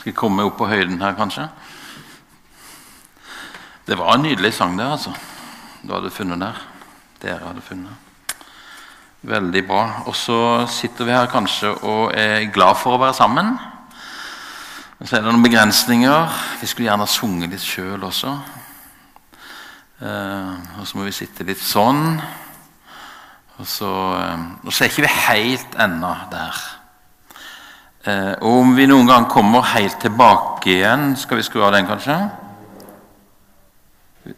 Skal komme opp på høyden her, kanskje? Det var en nydelig sang, det, altså. Du hadde funnet der. Dere hadde funnet. Veldig bra. Og så sitter vi her kanskje og er glad for å være sammen. Men så er det noen begrensninger. Vi skulle gjerne ha sunget litt sjøl også. Eh, og så må vi sitte litt sånn. Og så, eh, og så er ikke vi helt ennå der. Eh, og om vi noen gang kommer helt tilbake igjen Skal vi skru av den, kanskje?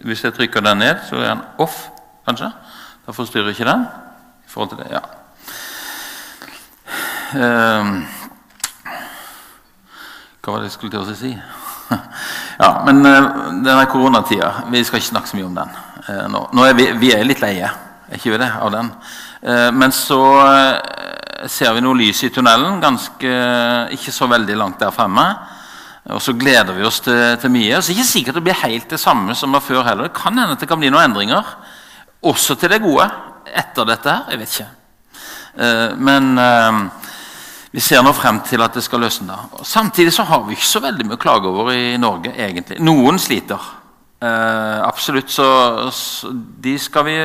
Hvis jeg trykker den ned, så er den off, kanskje? Da forstyrrer ikke den? i forhold til det, ja. Eh, hva var det jeg skulle til å si? ja, Men eh, denne koronatida Vi skal ikke snakke så mye om den eh, nå. nå er vi, vi, er litt leie er ikke vi det, av den. Eh, men så ser vi noe lys i tunnelen, ganske, ikke så veldig langt der fremme. Og så gleder vi oss til, til mye. Så det er ikke sikkert det blir helt det samme som var før heller. Det kan hende at det kan bli noen endringer, også til det gode, etter dette her. Jeg vet ikke. Eh, men eh, vi ser nå frem til at det skal løsne. Samtidig så har vi ikke så veldig mye å klage over i Norge, egentlig. Noen sliter. Eh, absolutt. Så, så de, vi,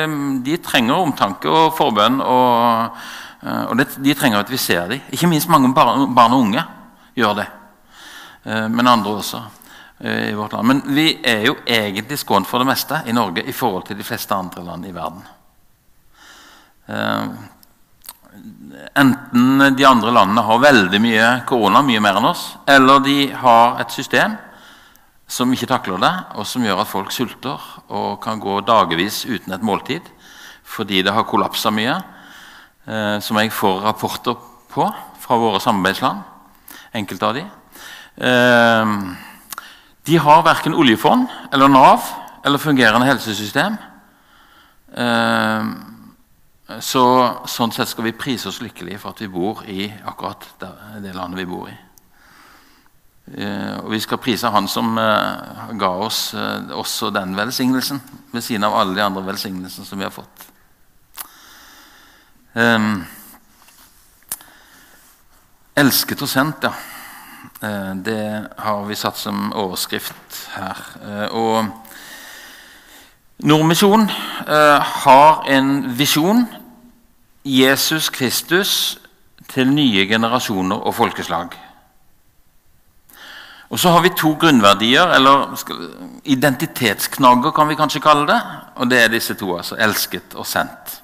de, trenger omtanke og forbønn. og og det, De trenger at vi ser dem. Ikke minst mange barn, barn og unge gjør det. Eh, men andre også eh, i vårt land. Men vi er jo egentlig skånt for det meste i Norge i forhold til de fleste andre land i verden. Enten de andre landene har veldig mye korona, mye mer enn oss, eller de har et system som ikke takler det, og som gjør at folk sulter og kan gå dagevis uten et måltid fordi det har kollapsa mye eh, som jeg får rapporter på fra våre samarbeidsland. Enkelte av de. Eh, de har verken oljefond eller Nav eller fungerende helsesystem. Eh, så Sånn sett skal vi prise oss lykkelige for at vi bor i akkurat det landet vi bor i. Uh, og Vi skal prise Han som uh, ga oss uh, også den velsignelsen, ved siden av alle de andre velsignelsene som vi har fått. Um, elsket og sendt, ja. Eh, det har vi satt som overskrift her. Eh, og Nordmisjon uh, har en visjon. Jesus Kristus til nye generasjoner og folkeslag. Og så har vi to grunnverdier, eller identitetsknagger, kan vi kanskje kalle det. Og det er disse to. altså Elsket og sendt.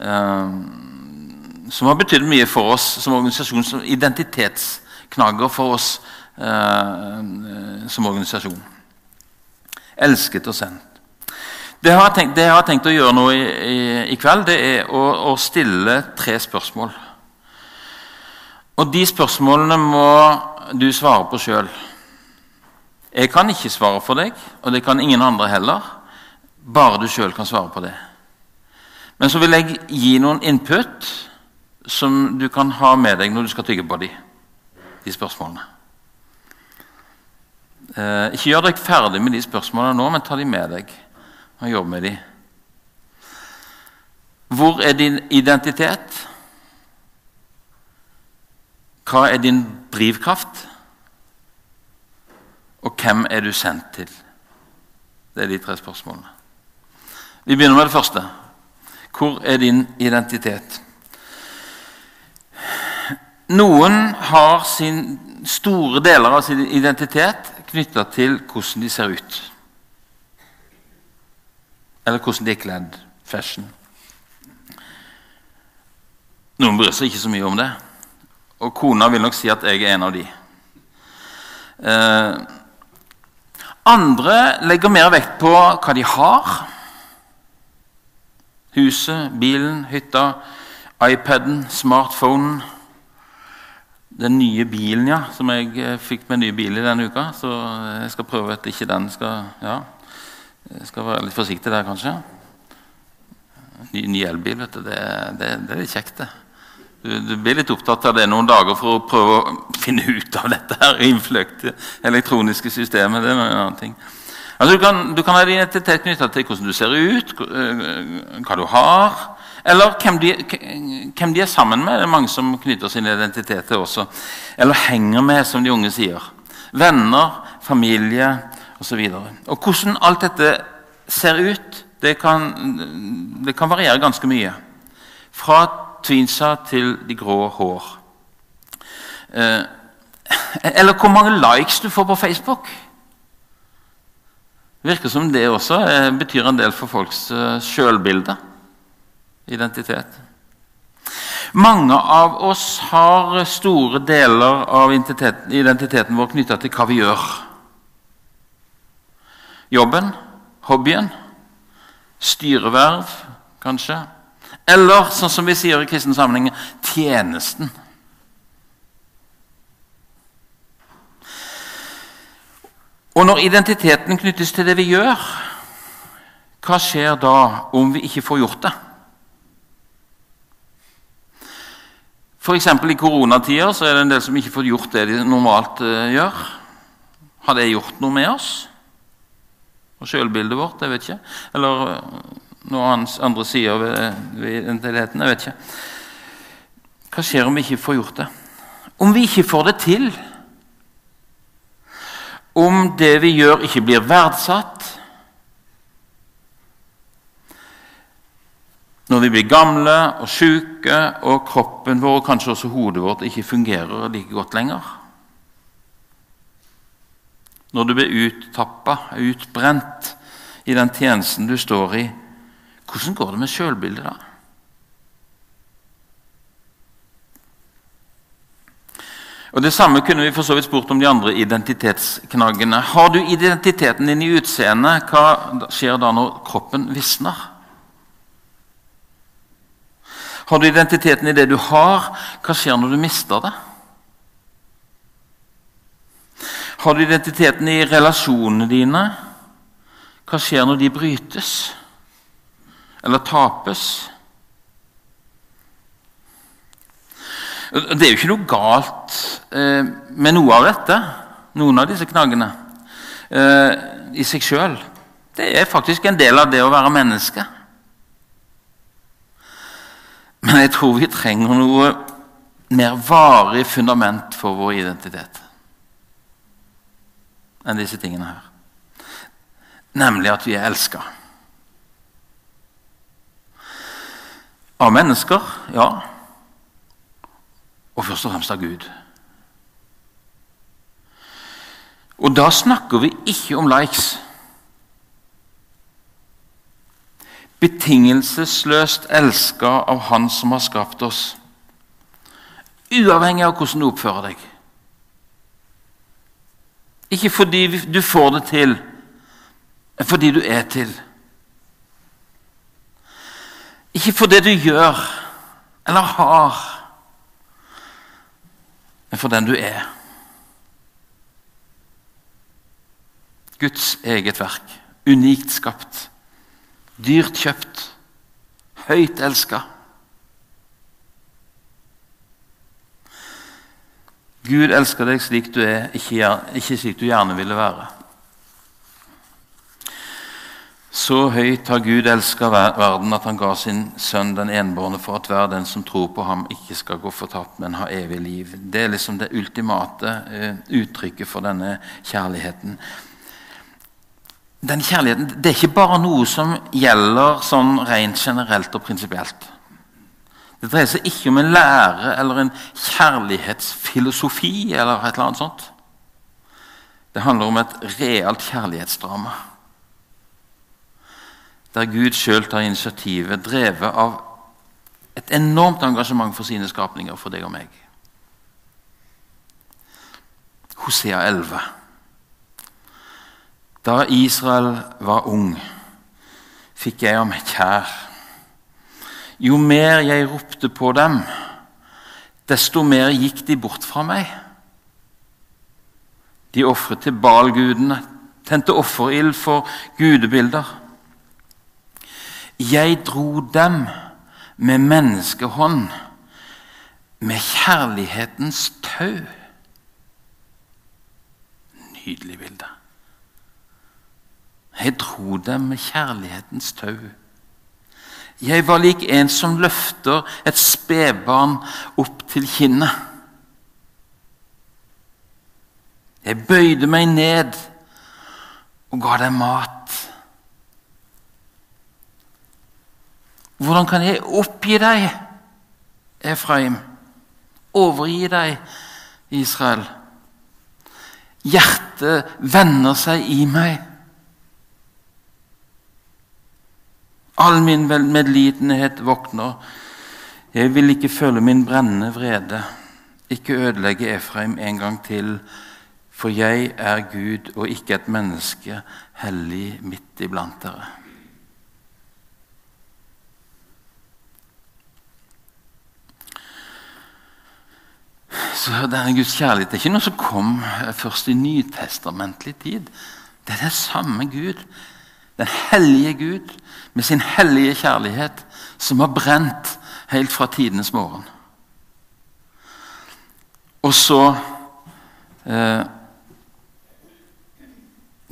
Ehm, som har betydd mye for oss som organisasjon, som identitetsknagger for oss uh, som organisasjon. Elsket og sendt. Det jeg har tenkt, det jeg har tenkt å gjøre nå i, i, i kveld, det er å, å, stille tre spørsmål. Og de spørsmålene må du svare på sjøl. Jeg kan ikke svare for deg, og det kan ingen andre heller. Bare du sjøl kan svare på det. Men så vil jeg gi noen input som du kan ha med deg når du skal tygge på de, de spørsmålene. Eh, ikke gjør deg ferdig med de spørsmålene nå, men ta de med deg og jobb med de. Hvor er din identitet? Hva er din drivkraft? Og hvem er du sendt til? Det er de tre spørsmålene. Vi begynner med det første. Hvor er din identitet? Noen har sin store deler av sin identitet knytta til hvordan de ser ut. Eller hvordan de er kledd. Fashion. Noen bryr seg ikke så mye om det. Og kona vil nok si at jeg er en av de. Eh, andre legger mer vekt på hva de har Huset, bilen, hytta, iPaden, smartphonen. Den nye bilen, ja, som jeg eh, fikk med ny bil i denne uka. Så jeg skal prøve at ikke den skal Ja, jeg skal være litt forsiktig der, kanskje. Ny, ny elbil, vet du. Det, det, det, er litt kjekt, det. Du, du, blir litt opptatt av det noen dager for å prøve å finne ut av dette her innfløkte elektroniske systemet. Det er en annen ting. Altså, du, kan, du kan ha identitet knytta til hvordan du ser ut, eh, hva du har, Eller hvem de, hvem de, er sammen med. Det er mange som knytter sin identitet til også. Eller henger med, som de unge sier. Venner, familie osv. Hvordan alt dette ser ut, det kan, det kan variere ganske mye. Fra tvinsa til de grå hår. Eh, eller hvor mange likes du får på Facebook. Virker som det også eh, betyr en del for folks eh, sjølbilde identitet. Mange av oss har store deler av identiteten, identiteten vår knytta til hva vi gjør. Jobben, hobbyen, styreverv, kanskje. Eller, sånn som vi sier i kristen sammenheng, tjenesten. Og når identiteten knyttes til det vi gjør, hva skjer da om vi ikke får gjort det? F.eks. i koronatider så er det en del som ikke får gjort det de normalt uh, gjør. Har det gjort noe med oss? Og sjølbildet vårt? Jeg vet ikke. Eller uh, noen andre sider ved, ved identiteten? Jeg vet ikke. Hva skjer om vi ikke får gjort det? Om vi ikke får det til? Om det vi gjør, ikke blir verdsatt? Når vi blir gamle og syke, og kroppen vår og kanskje også hodet vårt ikke fungerer like godt lenger. Når du blir uttappa, utbrent i den tjenesten du står i, hvordan går det med sjølbildet da? Og Det samme kunne vi for så vidt spurt om de andre identitetsknaggene. Har du identiteten din i utseendet, hva skjer da når kroppen visner? Har du identiteten i det du har? Hva skjer når du mister det? Har du identiteten i relasjonene dine? Hva skjer når de brytes eller tapes? Det er jo ikke noe galt eh, med noe av dette, noen av disse knaggene, eh, i seg sjøl. Det er faktisk en del av det å være menneske. Men jeg tror vi trenger noe mer varig fundament for vår identitet enn disse tingene her. Nemlig at vi er elska. Av mennesker, ja. Og først og fremst av Gud. Og da snakker vi ikke om likes. betingelsesløst elska av Han som har skapt oss. Uavhengig av hvordan du oppfører deg. Ikke fordi du får det til, men fordi du er til. Ikke for det du gjør eller har, men for den du er. Guds eget verk, unikt skapt. Dyrt kjøpt, høyt elska. Gud elsker deg slik du er, ikke, ikke slik du gjerne ville være. Så høyt har Gud elska verden at han ga sin sønn den enbårne for at hver den som tror på ham, ikke skal gå fortapt, men ha evig liv. Det er liksom det ultimate uh, uttrykket for denne kjærligheten den kjærligheten det er ikke bare noe som gjelder sånn rent generelt og prinsipielt. Det dreier seg ikke om en lære eller en kjærlighetsfilosofi. eller et eller annet sånt. Det handler om et realt kjærlighetsdrama. Der Gud sjøl tar initiativet, drevet av et enormt engasjement for sine skapninger, for deg og meg. Hosea 11. Da Israel var ung, fikk jeg ham kjær. Jo mer jeg ropte på dem, desto mer gikk de bort fra meg. De ofret til Balgudene, tente offerild for gudebilder. Jeg dro dem med menneskehånd, med kjærlighetens tau. Nydelig bilde. Jeg dro dem med kjærlighetens tau. Jeg var lik en som løfter et spedbarn opp til kinnet. Jeg bøyde meg ned og ga deg mat. Hvordan kan jeg oppgi deg, Efraim? Overgi deg, Israel? Hjertet vender seg i meg. All min medlidenhet våkner. Jeg vil ikke føle min brennende vrede. Ikke ødelegge Efraim en gang til for jeg er Gud og ikke et menneske hellig midt iblant dere. Denne Guds kjærlighet er ikke noe som kom først i nytestamentlig tid. Det er det samme Gud, den hellige Gud, med sin hellige kjærlighet, som har brent helt fra tidenes morgen. Og så eh,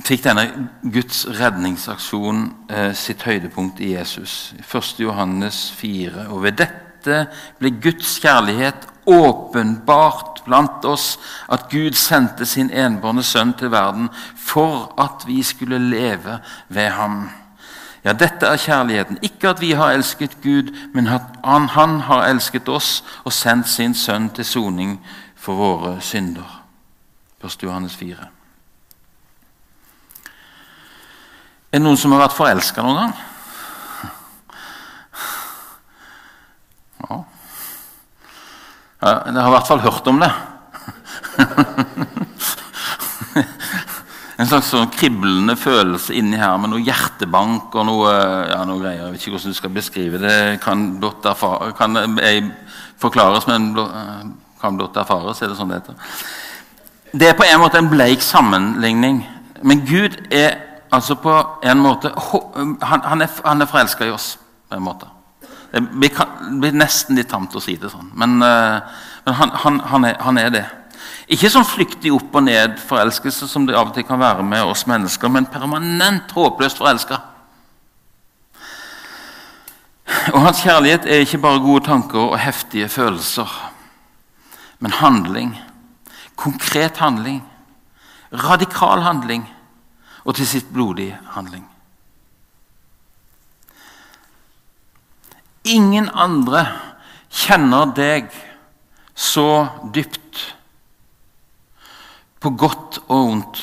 fikk denne Guds redningsaksjon eh, sitt høydepunkt i Jesus. 1. Johannes 4. Og ved dette ble Guds kjærlighet åpenbart blant oss, at Gud sendte sin enbårne sønn til verden for at vi skulle leve ved ham. Ja, dette er kjærligheten. Ikke at vi har elsket Gud, men at han, han har elsket oss og sendt sin sønn til soning for våre synder. 1. Johannes 4. Er det noen som har vært forelska noen gang? Ja. Jeg har i hvert fall hørt om det. en slags sånn kriblende følelse inni her med noe hjertebank og noe, ja, noe greier. Jeg vet ikke hvordan du skal beskrive det. Kan blott erfare, kan jeg forklares, men kan blott erfares. Er det sånn det heter? Det er på en måte en bleik sammenligning. Men Gud er altså på en måte Han, han er, er forelska i oss, på en måte. Det blir, nesten litt tamt å si det sånn, men, men han, han, han, er, han, er, det. Ikke sånn flyktig opp og ned-forelskelse som det av og til kan være med oss mennesker, men permanent håpløst forelska. Og hans kjærlighet er ikke bare gode tanker og heftige følelser, men handling. Konkret handling. Radikal handling og til sitt blodige handling. Ingen andre kjenner deg så dypt, på godt og vondt.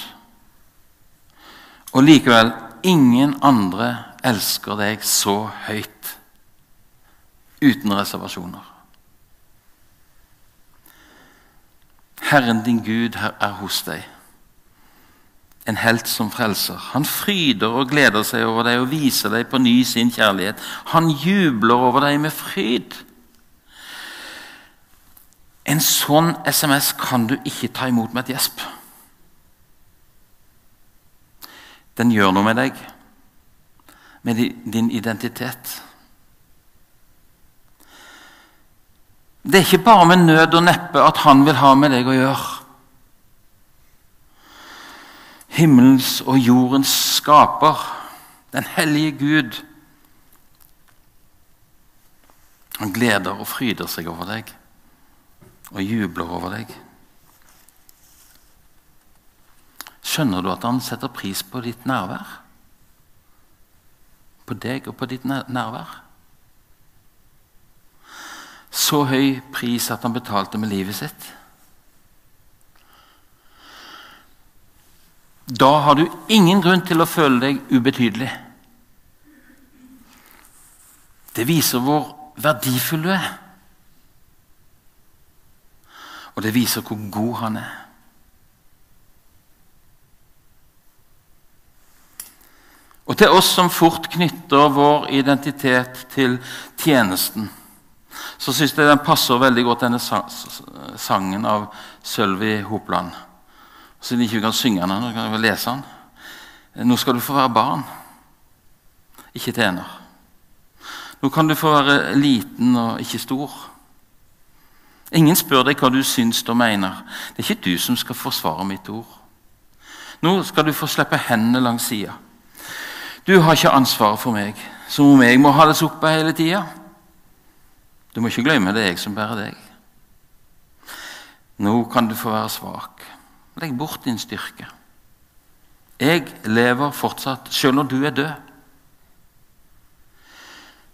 Og likevel ingen andre elsker deg så høyt, uten reservasjoner. Herren din Gud er hos deg en helt som frelser. Han fryder og gleder seg over deg og viser deg på ny sin kjærlighet. Han jubler over deg med fryd. En sånn SMS kan du ikke ta imot med et gjesp. Den gjør noe med deg, med din identitet. Det er ikke bare med nød og neppe at han vil ha med deg å gjøre himmelens og jordens skaper, den hellige Gud. Han gleder og fryder seg over deg og jubler over deg. Skjønner du at han setter pris på ditt nærvær? På deg og på ditt nærvær? Så høy pris at han betalte med livet sitt. Da har du ingen grunn til å føle deg ubetydelig. Det viser hvor verdifull du er. Og det viser hvor god han er. Og til oss som fort knytter vår identitet til tjenesten, så syns jeg den passer veldig godt, denne sangen av Sølvi Hopland. Siden vi ikke kan synge den, kan vi lese den. Nå skal du få være barn, ikke tjener. Nå kan du få være liten og ikke stor. Ingen spør deg hva du syns og mener. Det er ikke du som skal forsvare mitt ord. Nå skal du få slippe hendene langs sida. Du har ikke ansvaret for meg, som om jeg må holdes oppe hele tida. Du må ikke glemme det er jeg som bærer deg. Nå kan du få være svak. Legg bort din styrke. Jeg lever fortsatt, selv når du er død.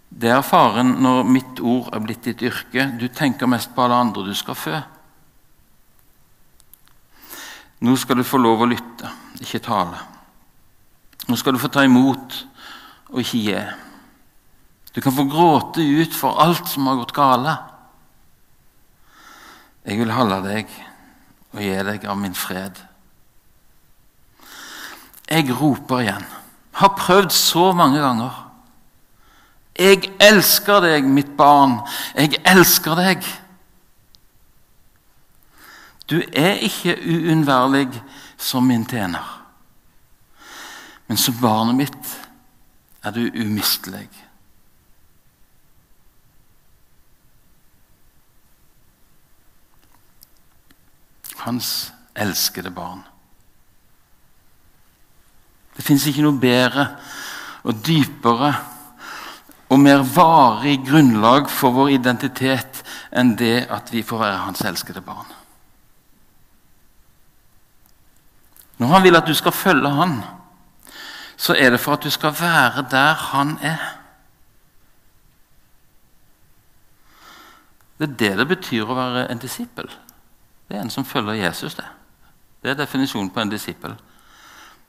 Det er faren når mitt ord er blitt ditt yrke. Du tenker mest på alle andre du skal fø. Nå skal du få lov å lytte, ikke tale. Nå skal du få ta imot og ikke gi. Du kan få gråte ut for alt som har gått gale. Jeg vil holde deg og gi deg av min fred. Jeg roper igjen. Har prøvd så mange ganger. Jeg elsker deg, mitt barn. Jeg elsker deg. Du er ikke uunnværlig som min tjener. Men som barnet mitt er du umistelig. Hans elskede barn. Det fins ikke noe bedre og dypere og mer varig grunnlag for vår identitet enn det at vi får være hans elskede barn. Når han vil at du skal følge han, så er det for at du skal være der han er. Det er det det betyr å være en disippel. Det er en som følger Jesus. Det Det er definisjonen på en disippel.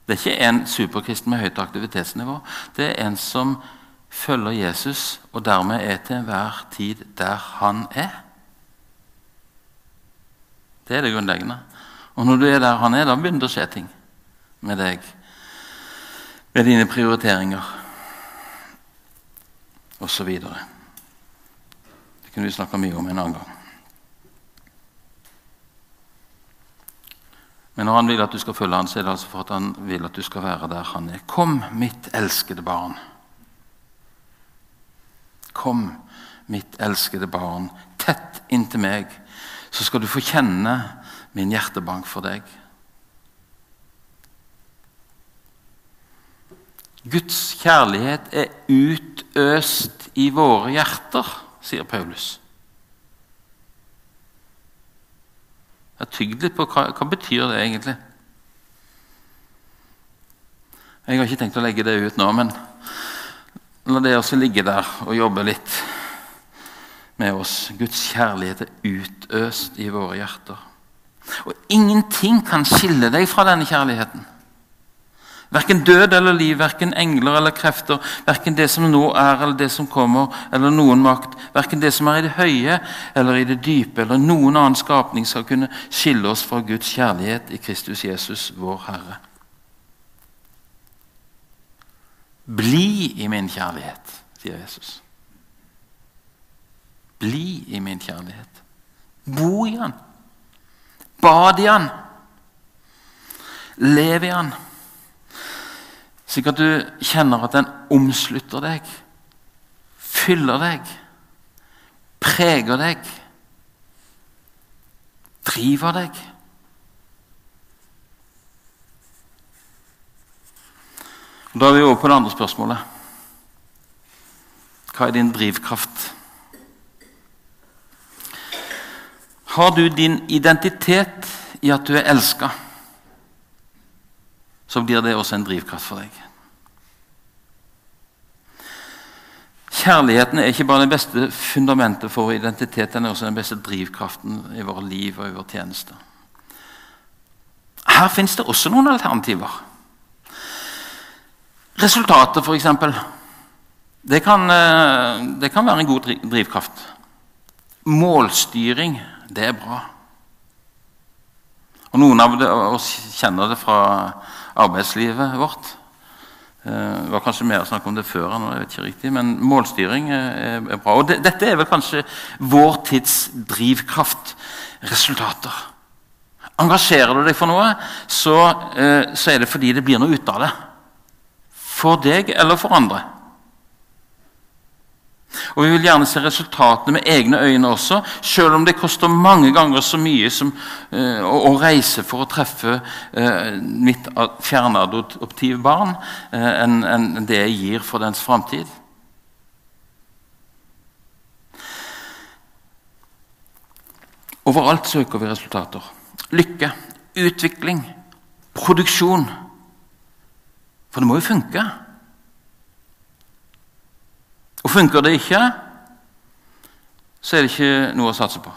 Det er ikke en superkristen med høyt aktivitetsnivå. Det er en som følger Jesus, og dermed er til enhver tid der han er. Det er det grunnleggende. Og når du er der han er, da begynner det å skje ting med deg med dine prioriteringer osv. Det kunne vi snakka mye om en annen gang. Men når han vil at du skal følge han, så er det altså for at han vil at du skal være der han er. Kom, mitt elskede barn. Kom, mitt elskede barn, tett inntil meg, så skal du få kjenne min hjertebank for deg. Guds kjærlighet er utøst i våre hjerter, sier Paulus. Jeg tygd litt på hva, hva betyr det egentlig. Jeg har ikke tenkt å legge det ut nå, men la det også ligge der og jobbe litt med oss. Guds kjærlighet er utøst i våre hjerter. Og ingenting kan skille deg fra denne kjærligheten. Verken død eller liv, verken engler eller krefter, verken det som nå er eller det som kommer, eller noen makt, verken det som er i det høye eller i det dype, eller noen annen skapning skal kunne skille oss fra Guds kjærlighet i Kristus Jesus, vår Herre. Bli i min kjærlighet, sier Jesus. Bli i min kjærlighet. Bo i han. Bad i han. Lev i han. Slik at du kjenner at den omslutter deg, fyller deg, preger deg, driver deg. Da er vi over på det andre spørsmålet. Hva er din drivkraft? Har du din identitet i at du er elska? Så blir det også en drivkraft for deg. Kjærligheten er ikke bare det beste fundamentet for identitet, den er også den beste drivkraften i våre liv og i vår tjeneste. Her fins det også noen alternativer. Resultatet, f.eks. Det, eh, det kan være en god drivkraft. Målstyring, det er bra. Og Noen av oss kjenner det fra arbeidslivet vårt. Eh, det var kanskje mer snakk om det før, jeg vet ikke riktig, men målstyring er bra. Og det, Dette er vel kanskje vår tids drivkraft. Resultater. Engasjerer du deg for noe, så, eh, så er det fordi det blir noe ut av det. For deg eller for andre. Og vi vil gjerne se resultatene med egne øyne også, selv om det koster mange ganger så mye som, eh, å, å, reise for å treffe eh, mitt fjernadoptive barn eh, enn en det jeg gir for dens framtid. Overalt søker vi resultater. Lykke, utvikling, produksjon. For det må jo funke. Og funker det ikke, så er det ikke noe å satse på.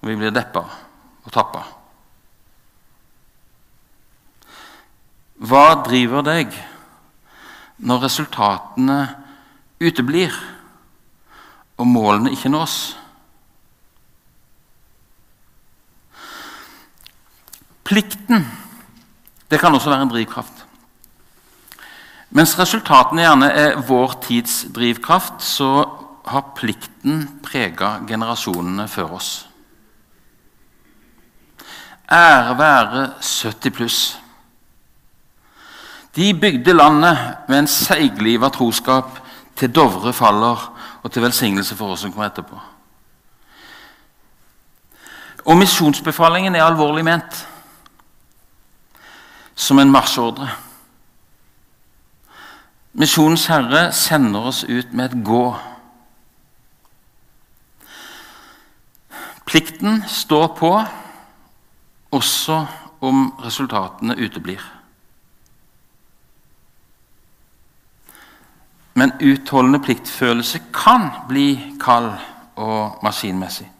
Og vi blir deppa og tappa. Hva driver deg når resultatene uteblir og målene ikke nås? Plikten det kan også være en drivkraft. Mens resultatene gjerne er vår tids drivkraft, så har plikten prega generasjonene før oss. Ære være 70 pluss. De bygde landet med en seigliva troskap til Dovre faller og til velsignelse for oss som kommer etterpå. Og misjonsbefalingen er alvorlig ment som en marsjordre. Misjonens herre sender oss ut med et gå. Plikten står på også om resultatene uteblir. Men utholdende pliktfølelse kan bli kald og maskinmessig.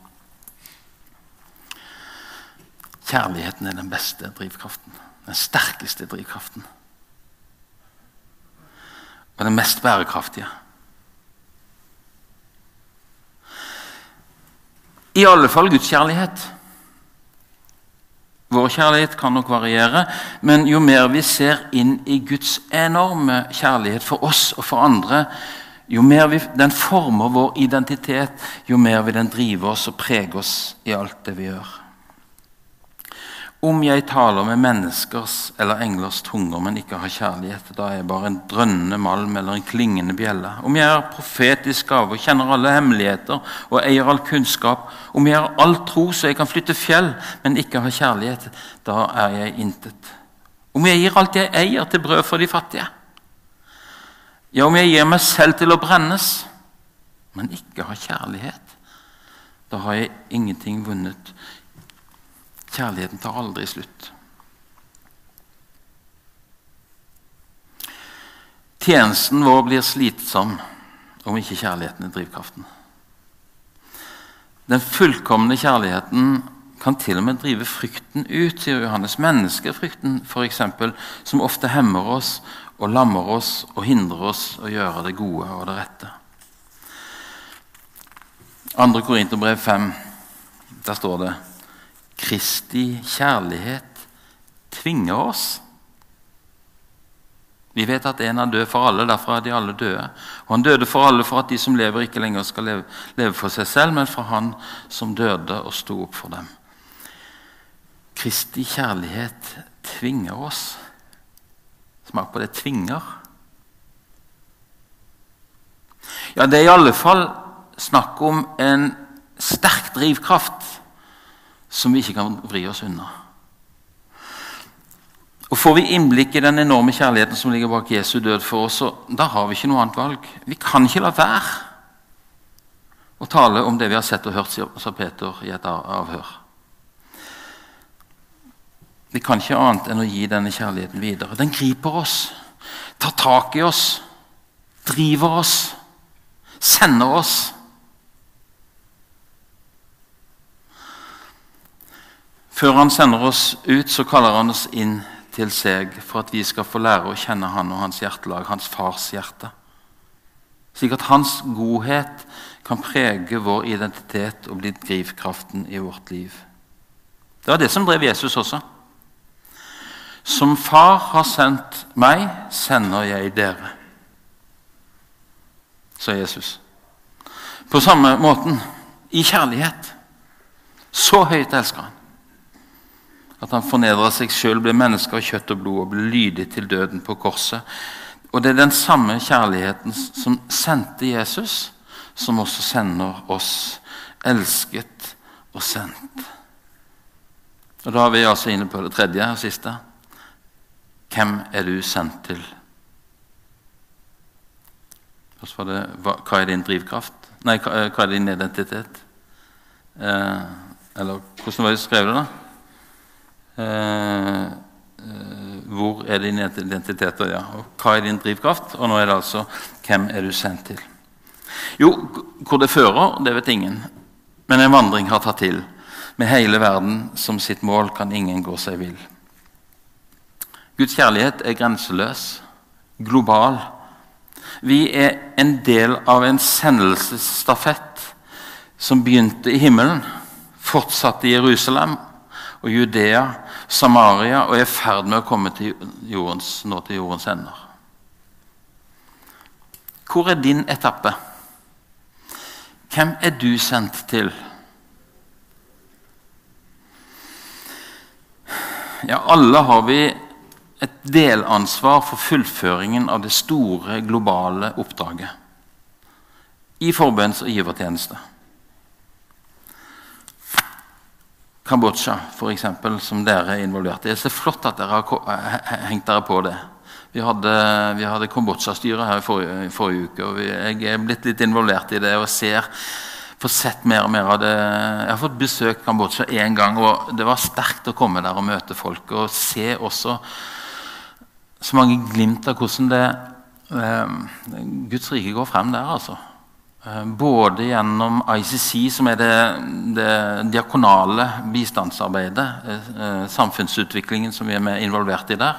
Kjærligheten er den beste drivkraften. Den sterkeste drivkraften. Og det mest bærekraftige. I alle fall Guds kjærlighet. Vår kjærlighet kan nok variere, men jo mer vi ser inn i Guds enorme kjærlighet for oss og for andre, jo mer vi, den former vår identitet, jo mer vil den drive oss og prege oss i alt det vi gjør. Om jeg taler med menneskers eller englers tunger, men ikke har kjærlighet, da er jeg bare en drønnende malm eller en klingende bjelle. Om jeg er profetisk gave og kjenner alle hemmeligheter og eier all kunnskap, om jeg har all tro så jeg kan flytte fjell, men ikke har kjærlighet, da er jeg intet. Om jeg gir alt jeg eier, til brød for de fattige. Ja, om jeg gir meg selv til å brennes, men ikke har kjærlighet, da har jeg ingenting vunnet Kjærligheten tar aldri slutt. Tjenesten vår blir slitsom om ikke kjærligheten er drivkraften. Den fullkomne kjærligheten kan til og med drive frykten ut, sier Johannes. Menneskefrykten, f.eks., som ofte hemmer oss og lammer oss og hindrer oss å gjøre det gode og det rette. 2. Korinterbrev 5, der står det Kristi kjærlighet tvinger oss. Vi vet at en er død for alle, derfor er de alle døde. Og Han døde for alle for at de som lever, ikke lenger skal leve, leve for seg selv, men for Han som døde og sto opp for dem. Kristi kjærlighet tvinger oss. Smak på det tvinger. Ja, det er i alle fall snakk om en sterk drivkraft som vi ikke kan vri oss unna. Og Får vi innblikk i den enorme kjærligheten som ligger bak Jesu død for oss, så da har vi ikke noe annet valg. Vi kan ikke la være å tale om det vi har sett og hørt, sa Peter i et avhør. Vi kan ikke annet enn å gi denne kjærligheten videre. Den griper oss, tar tak i oss, driver oss, sender oss. Før han sender oss ut, så kaller han oss inn til seg for at vi skal få lære å kjenne han og hans hjertelag, hans fars hjerte. Slik at hans godhet kan prege vår identitet og bli drivkraften i vårt liv. Det var det som drev Jesus også. Som far har sendt meg, sender jeg dere, sa Jesus. På samme måten, i kjærlighet. Så høyt elsker han. At han fornedra seg sjøl, ble menneske av kjøtt og blod og ble lydig til døden på korset. Og det er den samme kjærligheten som sendte Jesus, som også sender oss. Elsket og sendt. Og Da er vi altså inne på det tredje og siste. Hvem er du sendt til? Hva er din drivkraft? Nei, hva er din identitet? Eh, Eller hvordan var det skrevet det? da? Eh, eh, hvor er din identitet? Ja. Og hva er din drivkraft? Og nå er det altså hvem er du sendt til? Jo, hvor det fører, det vet ingen. Men en vandring har tatt til. Med hele verden som sitt mål kan ingen gå seg vill. Guds kjærlighet er grenseløs, global. Vi er en del av en sendelsesstafett som begynte i himmelen, fortsatte i Jerusalem og Judea, Samaria og er i ferd med å komme til jordens, nå til jordens ender. Hvor er din etappe? Hvem er du sendt til? Ja, alle har vi et delansvar for fullføringen av det store, globale oppdraget i forbønns- og givertjeneste. Kambodsja, f.eks., som dere er involvert i. Det er så flott at dere har hengt dere på det. Vi hadde, hadde Kambodsja-styret her i forrige, forrige, uke, og jeg er blitt litt involvert i det og ser, får sett mer og mer av det. Jeg har fått besøkt Kambodsja én gang, og det var sterkt å komme der og møte folk. Og se også så mange glimt av hvordan det, eh, Guds rike går frem der. altså. Eh, både gjennom ICC, som er det, det diakonale bistandsarbeidet, eh, samfunnsutviklingen som vi er involvert i der,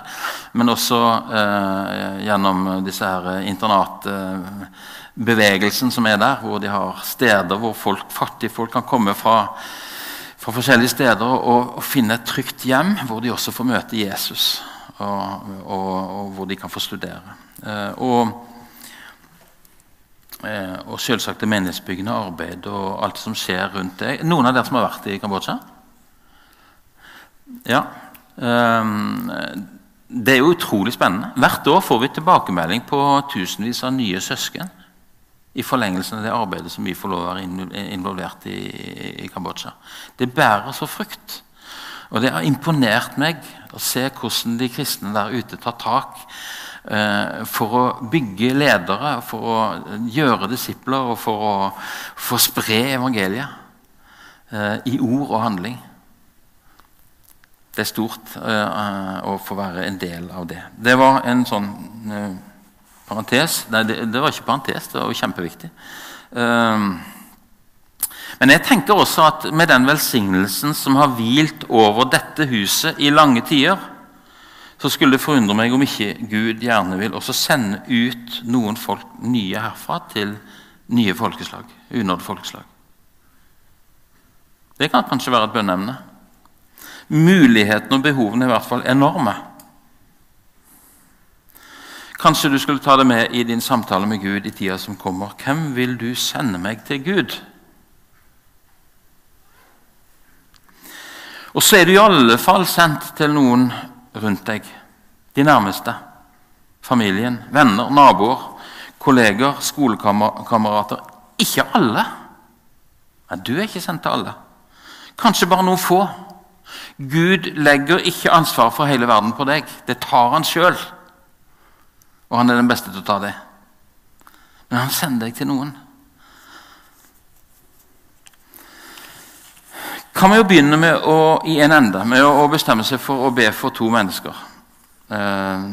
men også eh, gjennom disse her internatbevegelsen som er der, hvor de har steder hvor folk, fattige folk kan komme fra, fra forskjellige steder og, og, finne et trygt hjem, hvor de også får møte Jesus, og, og, og hvor de kan få studere. Eh, og Eh, og selvsagt det menighetsbyggende arbeid og alt som skjer rundt det. Noen av dere som har vært i Kambodsja? Ja. Um, det er jo utrolig spennende. Hvert år får vi tilbakemelding på tusenvis av nye søsken i forlengelsen av det arbeidet som vi får lov å være involvert i i Kambodsja. Det bærer så frukt. Og det har imponert meg å se hvordan de kristne der ute tar tak Eh, for å bygge ledere, for å gjøre disipler og for å, for å spre evangeliet eh, i ord og handling. Det er stort eh, å få være en del av det. Det var en sånn parentes. Nei, det, det, var ikke parentes, det var kjempeviktig. Men jeg tenker også at med den velsignelsen som har hvilt over dette huset i lange tider, så skulle det forundre meg om ikke Gud gjerne vil også sende ut noen folk nye herfra til nye folkeslag. Unådde folkeslag. Det kan kanskje være et bønneemne. Mulighetene og behovene er i hvert fall enorme. Kanskje du skulle ta det med i din samtale med Gud i tida som kommer. Hvem vil du sende meg til Gud? Og så er du i alle fall sendt til noen rundt deg. De nærmeste. Familien, venner, naboer, kolleger, skolekamerater. Ikke alle. Nei, du er ikke sendt til alle. Kanskje bare noen få. Gud legger ikke ansvaret for hele verden på deg. Det tar han sjøl. Og han er den beste til å ta det. Men han sender deg til noen. Kan vi jo begynne med å, i en ende med å bestemme seg for å be for to mennesker. Eh,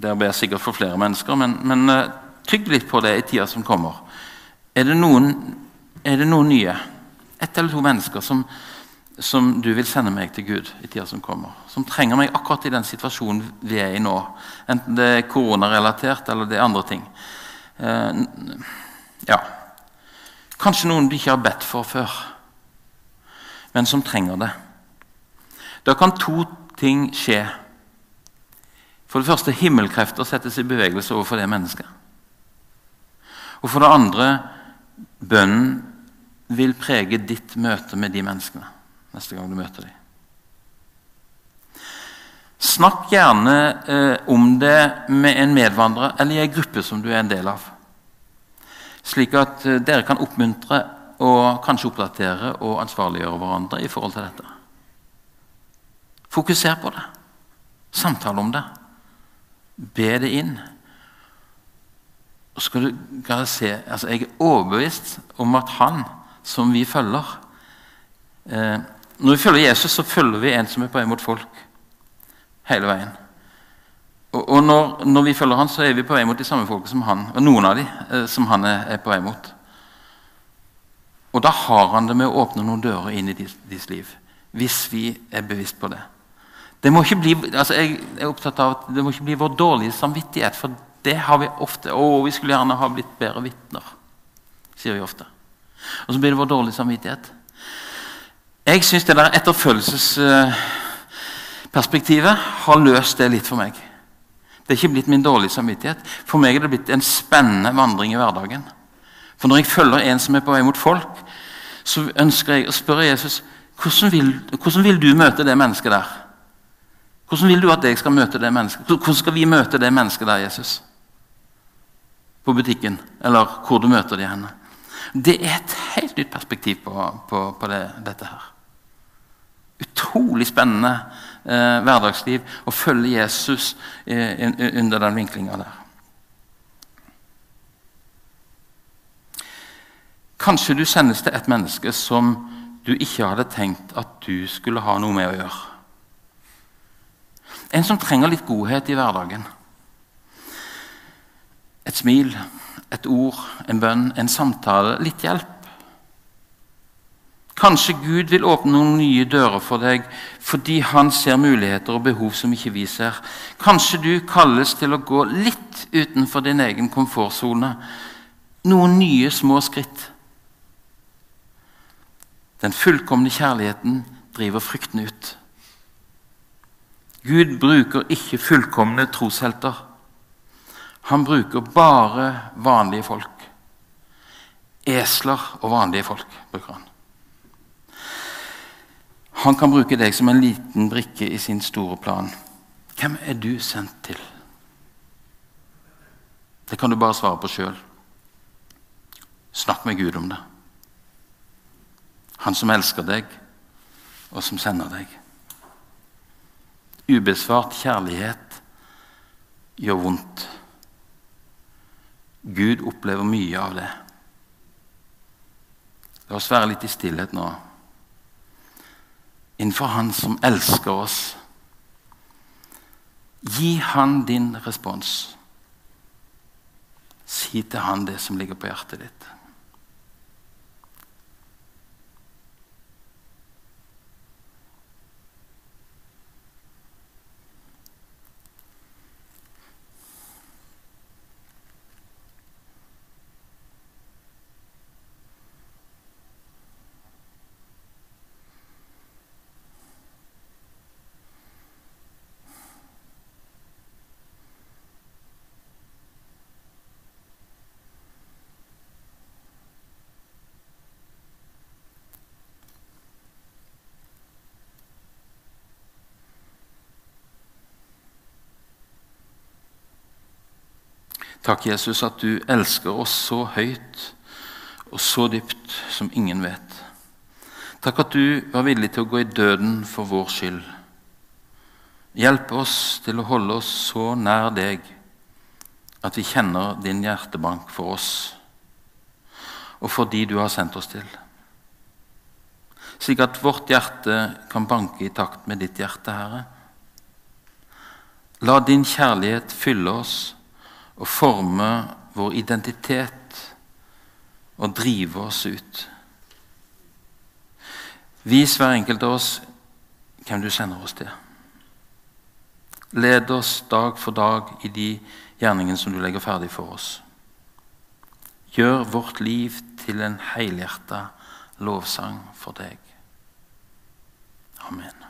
dere ber sikkert for flere mennesker, men, men eh, tygg litt på det i tida som kommer. Er det noen, er det noen nye, ett eller to mennesker, som, som, du vil sende meg til Gud i tida som kommer? Som trenger meg akkurat i den situasjonen vi er i nå? Enten det er koronarelatert eller det er andre ting. Eh, ja. Kanskje noen du ikke har bedt for før, men som trenger det. Da kan to ting skje. For det første himmelkrefter settes i bevegelse overfor det mennesket. Og for det andre bønnen vil prege ditt møte med de menneskene neste gang du møter dem. Snakk gjerne eh, om det med en medvandrer eller i en gruppe som du er en del av. Slik at eh, dere kan oppmuntre og kanskje oppdatere og ansvarliggjøre hverandre i forhold til dette. Fokuser på det. Samtale om det. Be det inn. Og skal du kan se, altså Jeg er overbevist om at han som vi følger, eh, Når vi følger Jesus, så følger vi en som er på vei mot folk. Hele veien. Og, og når, når, vi følger han, så er vi på vei mot de samme folka som han. Og noen av de eh, som han er, er, på vei mot. Og da har han det med å åpne noen dører inn i deres, liv. Hvis vi er bevisst på det. Det må ikke bli, altså jeg er opptatt av at det må ikke bli vår dårlige samvittighet. For det har vi ofte. 'Å, vi skulle gjerne ha blitt bedre vitner', sier vi ofte. Og så blir det vår dårlige samvittighet. Jeg syns det der etterfølelsesperspektivet har løst det litt for meg. Det er ikke blitt min dårlige samvittighet. For meg er det blitt en spennende vandring i hverdagen. For når jeg følger en som er på vei mot folk, så ønsker jeg å spørre Jesus hvordan vil, hvordan vil du møte det mennesket der? Hvordan vil du at jeg skal møte det mennesket? Hvordan skal vi møte det mennesket der, Jesus? På butikken, eller hvor du møter de henne. Det er et helt nytt perspektiv på, på, på det, dette her. Utrolig spennende eh, hverdagsliv å følge Jesus eh, under den vinklinga der. Kanskje du sendes til et menneske som du ikke hadde tenkt at du skulle ha noe med å gjøre. En som trenger litt godhet i hverdagen. Et smil, et ord, en bønn, en samtale, litt hjelp. Kanskje Gud vil åpne noen nye dører for deg fordi han ser muligheter og behov som ikke vi ser. Kanskje du kalles til å gå litt utenfor din egen komfortsone. Noen nye, små skritt. Den fullkomne kjærligheten driver frykten ut. Gud bruker ikke fullkomne troshelter. Han bruker bare vanlige folk. Esler og vanlige folk bruker han. Han kan bruke deg som en liten brikke i sin store plan. Hvem er du sendt til? Det kan du bare svare på sjøl. Snakk med Gud om det. Han som elsker deg, og som sender deg. Ubesvart kjærlighet gjør vondt. Gud opplever mye av det. La oss være litt i stillhet nå. Innenfor Han som elsker oss. Gi Han din respons. Si til Han det som ligger på hjertet ditt. Takk, Jesus, at du elsker oss så høyt og så dypt som ingen vet. Takk at du var villig til å gå i døden for vår skyld. Hjelp oss til å holde oss så nær deg at vi kjenner din hjertebank for oss og for de du har sendt oss til. Slik at vårt hjerte kan banke i takt med ditt hjerte, Herre. La din kjærlighet fylle oss og forme vår identitet og drive oss ut. Vis hver enkelt av oss hvem du sender oss til. Led oss dag for dag i de gjerningene som du legger ferdig for oss. Gjør vårt liv til en helhjerta lovsang for deg. Amen.